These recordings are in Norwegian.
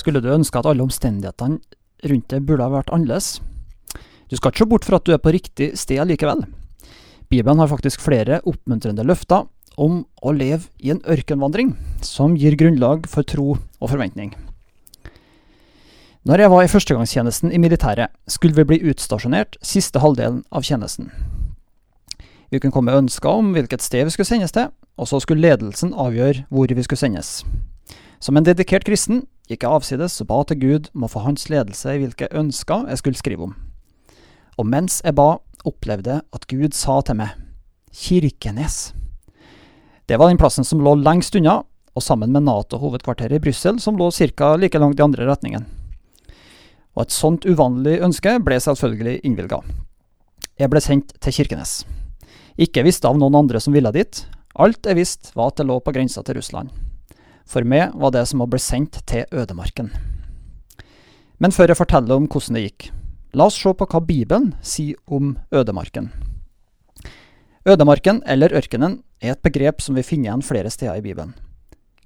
Skulle du ønske at alle omstendighetene rundt deg burde ha vært annerledes? Du skal ikke se bort fra at du er på riktig sted likevel. Bibelen har faktisk flere oppmuntrende løfter om å leve i en ørkenvandring, som gir grunnlag for tro og forventning. Når jeg var i førstegangstjenesten i militæret, skulle vi bli utstasjonert siste halvdelen av tjenesten. Vi kunne komme med ønsker om hvilket sted vi skulle sendes til, og så skulle ledelsen avgjøre hvor vi skulle sendes. Som en dedikert kristen gikk jeg avsides og ba til Gud om å få hans ledelse i hvilke ønsker jeg skulle skrive om. Og mens jeg ba, opplevde jeg at Gud sa til meg Kirkenes. Det var den plassen som lå lengst unna, og sammen med Nato-hovedkvarteret i Brussel, som lå ca. like langt i andre retningen. Og et sånt uvanlig ønske ble selvfølgelig innvilga. Jeg ble sendt til Kirkenes. Ikke visste av noen andre som ville dit. Alt jeg visste, var at det lå på grensa til Russland. For meg var det som å bli sendt til ødemarken. Men før jeg forteller om hvordan det gikk, la oss se på hva Bibelen sier om ødemarken. Ødemarken, eller ørkenen, er et begrep som vi finner igjen flere steder i Bibelen.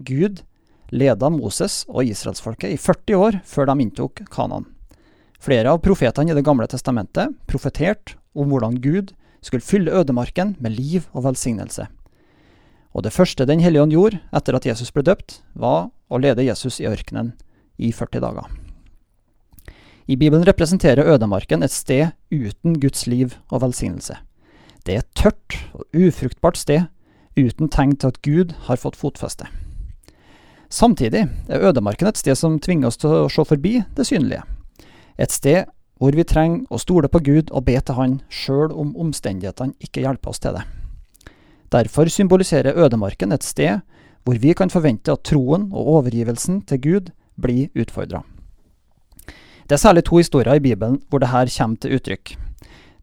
Gud leda Moses og israelsfolket i 40 år før de inntok Kanan. Flere av profetene i Det gamle testamentet profeterte om hvordan Gud skulle fylle ødemarken med liv og velsignelse. Og det første Den hellige ånd gjorde etter at Jesus ble døpt, var å lede Jesus i ørkenen i 40 dager. I Bibelen representerer ødemarken et sted uten Guds liv og velsignelse. Det er et tørt og ufruktbart sted uten tegn til at Gud har fått fotfeste. Samtidig er ødemarken et sted som tvinger oss til å se forbi det synlige. Et sted hvor vi trenger å stole på Gud og be til Han, sjøl om omstendighetene ikke hjelper oss til det. Derfor symboliserer ødemarken et sted hvor vi kan forvente at troen og overgivelsen til Gud blir utfordra. Det er særlig to historier i Bibelen hvor dette kommer til uttrykk.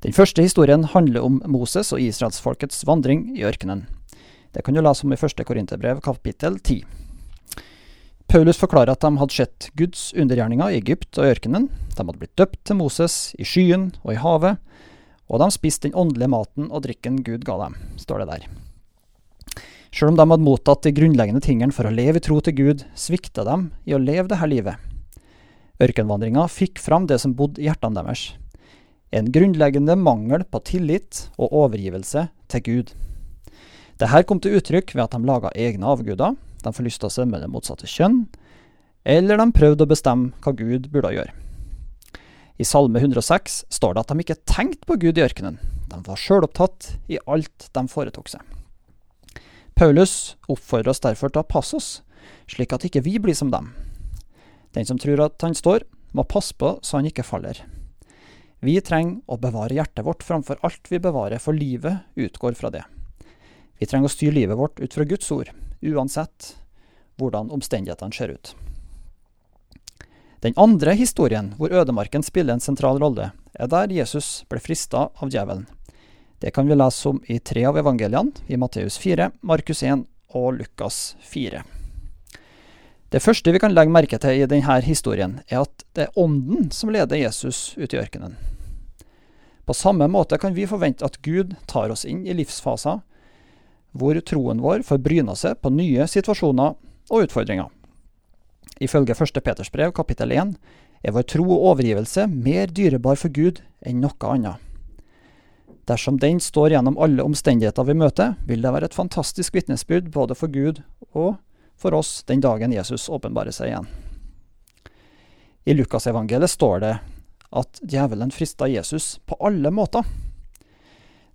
Den første historien handler om Moses og israelsfolkets vandring i ørkenen. Det kan du lese om i første Korinterbrev kapittel 10. Paulus forklarer at de hadde sett Guds undergjerninger i Egypt og ørkenen. De hadde blitt døpt til Moses i skyen og i havet, og de spiste den åndelige maten og drikken Gud ga dem, står det der. Sjøl om de hadde mottatt de grunnleggende tingene for å leve i tro til Gud, svikta de i å leve dette livet. Ørkenvandringa fikk fram det som bodde i hjertene deres. En grunnleggende mangel på tillit og overgivelse til Gud. Dette kom til uttrykk ved at de laga egne avguder, de forlysta seg med det motsatte kjønn, eller de prøvde å bestemme hva Gud burde gjøre. I Salme 106 står det at de ikke tenkte på Gud i ørkenen. De var sjølopptatt i alt de foretok seg. Paulus oppfordrer oss derfor til å passe oss, slik at ikke vi blir som dem. Den som tror at han står, må passe på så han ikke faller. Vi trenger å bevare hjertet vårt framfor alt vi bevarer, for livet utgår fra det. Vi trenger å styre livet vårt ut fra Guds ord, uansett hvordan omstendighetene ser ut. Den andre historien, hvor ødemarken spiller en sentral rolle, er der Jesus ble frista av djevelen. Det kan vi lese om i tre av evangeliene, i Matteus 4, Markus 1 og Lukas 4. Det første vi kan legge merke til i denne historien, er at det er Ånden som leder Jesus ut i ørkenen. På samme måte kan vi forvente at Gud tar oss inn i livsfaser hvor troen vår får bryna seg på nye situasjoner og utfordringer. Ifølge 1. Peters brev kapittel 1 er vår tro og overgivelse mer dyrebar for Gud enn noe annet. Dersom den står gjennom alle omstendigheter vi møter, vil det være et fantastisk vitnesbyrd både for Gud og for oss den dagen Jesus åpenbarer seg igjen. I Lukasevangeliet står det at djevelen frista Jesus på alle måter.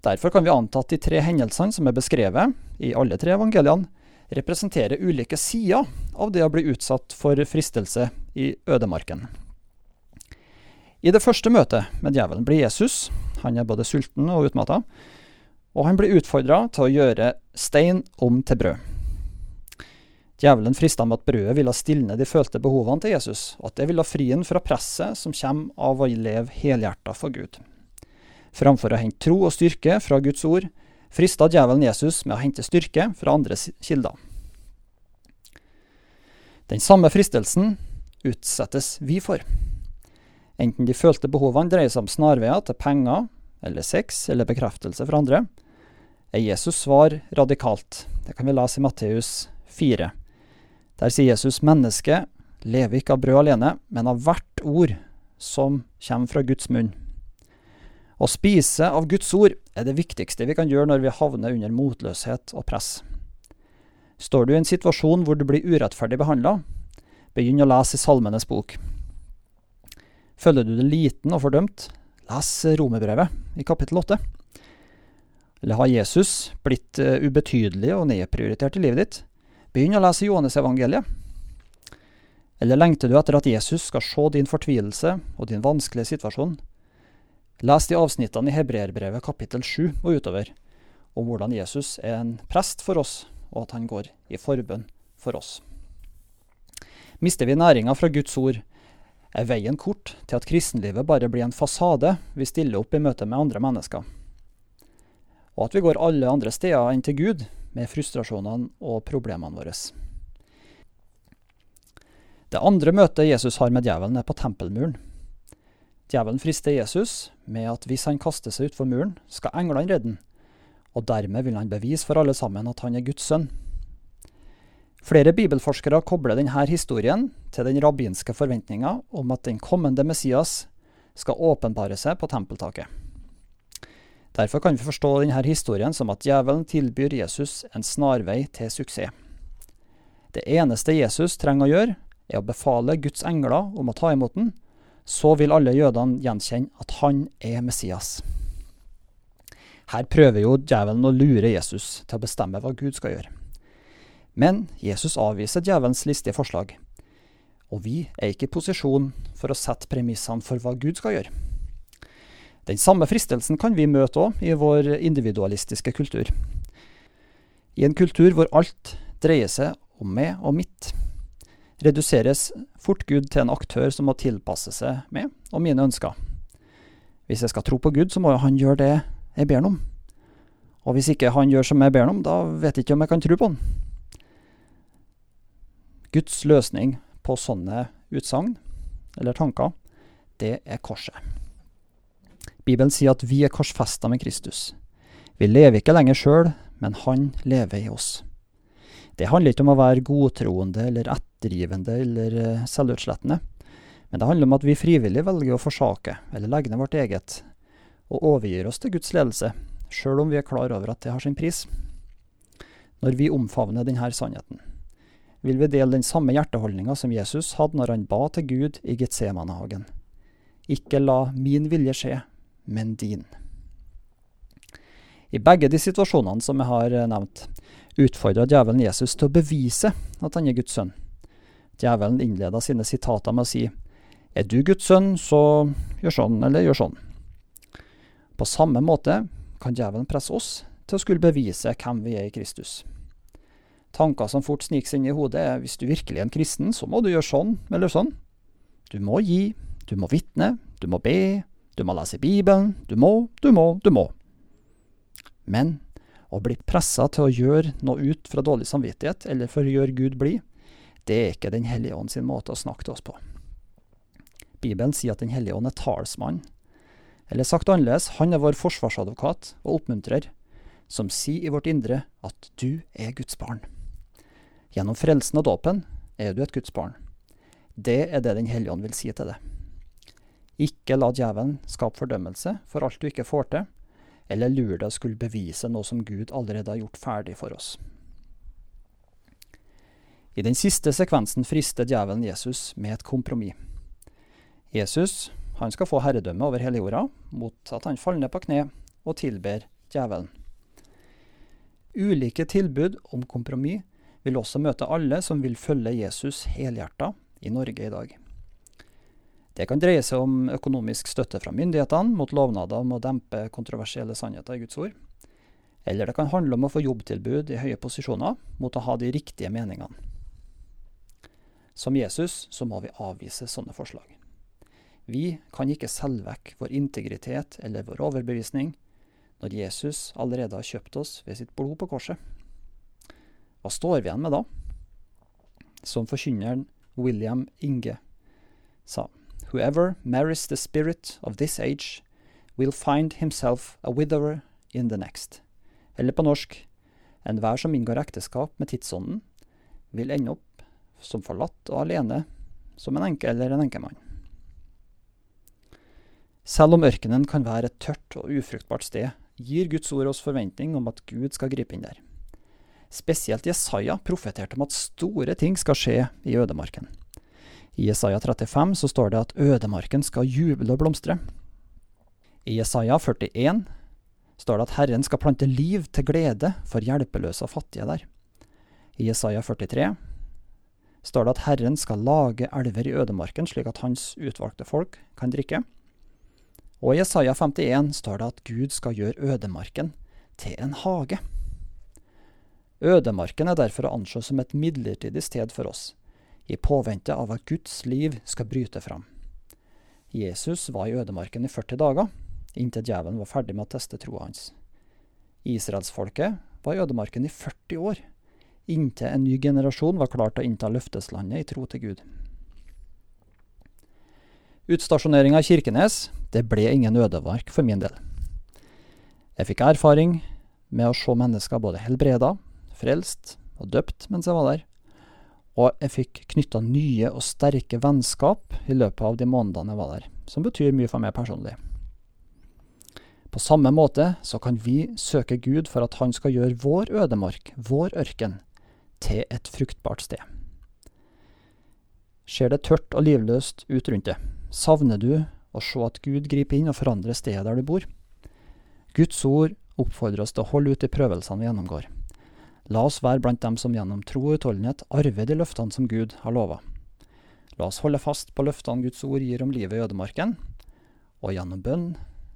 Derfor kan vi anta at de tre hendelsene som er beskrevet i alle tre evangeliene, representerer ulike sider av det å bli utsatt for fristelse i ødemarken. I det første møtet med djevelen blir Jesus, han er både sulten og utmatta, og han blir utfordra til å gjøre stein om til brød. Djevelen frista med at brødet ville stilne de følte behovene til Jesus, og at det ville fri ham fra presset som kommer av å leve helhjerta for Gud. Framfor å hente tro og styrke fra Guds ord, frista djevelen Jesus med å hente styrke fra andre kilder. Den samme fristelsen utsettes vi for. Enten de følte behovene dreier seg om snarveier til penger, eller sex, eller bekreftelse fra andre, er Jesus svar radikalt. Det kan vi lese i Matteus 4. Der sier Jesus mennesket lever ikke av brød alene, men av hvert ord som kommer fra Guds munn. Å spise av Guds ord er det viktigste vi kan gjøre når vi havner under motløshet og press. Står du i en situasjon hvor du blir urettferdig behandla, begynn å lese i Salmenes bok. Føler du deg liten og fordømt, les Romerbrevet i kapittel 8. Eller har Jesus blitt eh, ubetydelig og nedprioritert i livet ditt? Begynn å lese Johannes-evangeliet. Eller lengter du etter at Jesus skal se din fortvilelse og din vanskelige situasjon? Les de avsnittene i Hebreerbrevet kapittel 7 og utover, om hvordan Jesus er en prest for oss, og at han går i forbønn for oss. Mister vi næringa fra Guds ord, er veien kort til at kristenlivet bare blir en fasade vi stiller opp i møte med andre mennesker. Og at vi går alle andre steder enn til Gud, med frustrasjonene og problemene våre. Det andre møtet Jesus har med djevelen, er på tempelmuren. Djevelen frister Jesus med at hvis han kaster seg utfor muren, skal englene redde han, og dermed vil han bevise for alle sammen at han er Guds sønn. Flere bibelforskere kobler denne historien til den rabbinske forventninga om at den kommende Messias skal åpenbare seg på tempeltaket. Derfor kan vi forstå denne historien som at djevelen tilbyr Jesus en snarvei til suksess. Det eneste Jesus trenger å gjøre, er å befale Guds engler om å ta imot den, så vil alle jødene gjenkjenne at han er Messias. Her prøver jo djevelen å lure Jesus til å bestemme hva Gud skal gjøre. Men Jesus avviser djevelens listige forslag, og vi er ikke i posisjon for å sette premissene for hva Gud skal gjøre. Den samme fristelsen kan vi møte òg i vår individualistiske kultur. I en kultur hvor alt dreier seg om meg og mitt, reduseres fort Gud til en aktør som må tilpasse seg meg og mine ønsker. Hvis jeg skal tro på Gud, så må han gjøre det jeg ber ham om. Og hvis ikke han gjør som jeg ber ham om, da vet jeg ikke om jeg kan tro på han. Guds løsning på sånne utsagn, eller tanker, det er korset. Bibelen sier at vi er korsfesta med Kristus. Vi lever ikke lenger sjøl, men han lever i oss. Det handler ikke om å være godtroende eller ettergivende eller uh, selvutslettende, men det handler om at vi frivillig velger å forsake eller legge ned vårt eget, og overgir oss til Guds ledelse, sjøl om vi er klar over at det har sin pris. Når vi omfavner denne sannheten, vil vi dele den samme hjerteholdninga som Jesus hadde når han ba til Gud i Getsemanehagen. Ikke la min vilje skje, men din. I begge de situasjonene som jeg har eh, nevnt, utfordra djevelen Jesus til å bevise at han er Guds sønn. Djevelen innleda sine sitater med å si Er du Guds sønn, så gjør sånn eller gjør sånn. På samme måte kan djevelen presse oss til å skulle bevise hvem vi er i Kristus. Tanker som fort sniker seg inn i hodet, er hvis du virkelig er en kristen, så må du gjøre sånn eller sånn. Du må gi, du må vitne, du må be, du må lese Bibelen, du må, du må, du må. Men å bli pressa til å gjøre noe ut fra dårlig samvittighet, eller for å gjøre Gud blid, det er ikke Den hellige ånd sin måte å snakke til oss på. Bibelen sier at Den hellige ånd er talsmann. Eller sagt annerledes, han er vår forsvarsadvokat og oppmuntrer, som sier i vårt indre at du er Guds barn. Gjennom frelsen og dåpen er du et Guds barn. Det er det Den hellige ånd vil si til deg. Ikke la djevelen skape fordømmelse for alt du ikke får til, eller lure deg å skulle bevise noe som Gud allerede har gjort ferdig for oss. I den siste sekvensen frister djevelen Jesus med et kompromiss. Jesus han skal få herredømme over hele jorda, mot at han faller ned på kne og tilber djevelen. Ulike tilbud om kompromiss vil også møte alle som vil følge Jesus helhjerta i Norge i dag. Det kan dreie seg om økonomisk støtte fra myndighetene mot lovnader om å dempe kontroversielle sannheter i Guds ord. Eller det kan handle om å få jobbtilbud i høye posisjoner mot å ha de riktige meningene. Som Jesus så må vi avvise sånne forslag. Vi kan ikke selge vekk vår integritet eller vår overbevisning når Jesus allerede har kjøpt oss ved sitt blod på korset. Hva står vi igjen med da? Som forkynneren William Inge sa, Whoever marries the spirit of this age will find himself a widower in the next. Eller på norsk, enhver som inngår ekteskap med tidsånden, vil ende opp som forlatt og alene, som en enke eller en enkemann. Selv om ørkenen kan være et tørt og ufruktbart sted, gir Guds ord oss forventning om at Gud skal gripe inn der. Spesielt Jesaja profeterte om at store ting skal skje i ødemarken. I Jesaja 35 så står det at ødemarken skal juble og blomstre. I Jesaja 41 står det at Herren skal plante liv til glede for hjelpeløse og fattige der. I Jesaja 43 står det at Herren skal lage elver i ødemarken, slik at hans utvalgte folk kan drikke. Og i Jesaja 51 står det at Gud skal gjøre ødemarken til en hage. Ødemarken er derfor å anse som et midlertidig sted for oss, i påvente av at Guds liv skal bryte fram. Jesus var i ødemarken i 40 dager, inntil djevelen var ferdig med å teste troa hans. Israelsfolket var i ødemarken i 40 år, inntil en ny generasjon var klar til å innta løfteslandet i tro til Gud. Utstasjoneringa i Kirkenes det ble ingen ødemark for min del. Jeg fikk erfaring med å se mennesker både helbreda, frelst og døpt mens jeg var der, og jeg fikk knytta nye og sterke vennskap i løpet av de månedene jeg var der, som betyr mye for meg personlig. På samme måte så kan vi søke Gud for at Han skal gjøre vår ødemark, vår ørken, til et fruktbart sted. Ser det tørt og livløst ut rundt det, savner du å se at Gud griper inn og forandrer stedet der du bor? Guds ord oppfordrer oss til å holde ut i prøvelsene vi gjennomgår. La oss være blant dem som gjennom tro og utholdenhet arver de løftene som Gud har lova. La oss holde fast på løftene Guds ord gir om livet i ødemarken, og gjennom bønn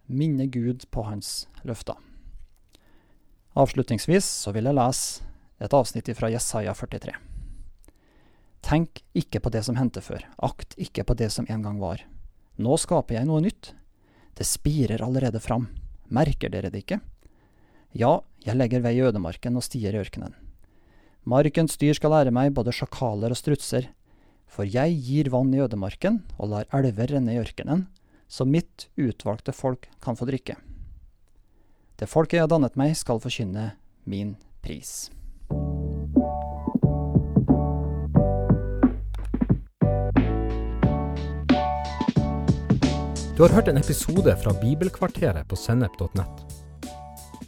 minne Gud på hans løfter. Avslutningsvis så vil jeg lese et avsnitt fra Jesaja 43. Tenk ikke på det som hendte før, akt ikke på det som en gang var. Nå skaper jeg noe nytt. Det spirer allerede fram. Merker dere det ikke? Ja, jeg legger vei i ødemarken og stier i ørkenen. Markens dyr skal lære meg, både sjakaler og strutser, for jeg gir vann i ødemarken og lar elver renne i ørkenen, så mitt utvalgte folk kan få drikke. Det folket jeg har dannet meg, skal forkynne min pris. Du har hørt en episode fra Bibelkvarteret på sennep.nett.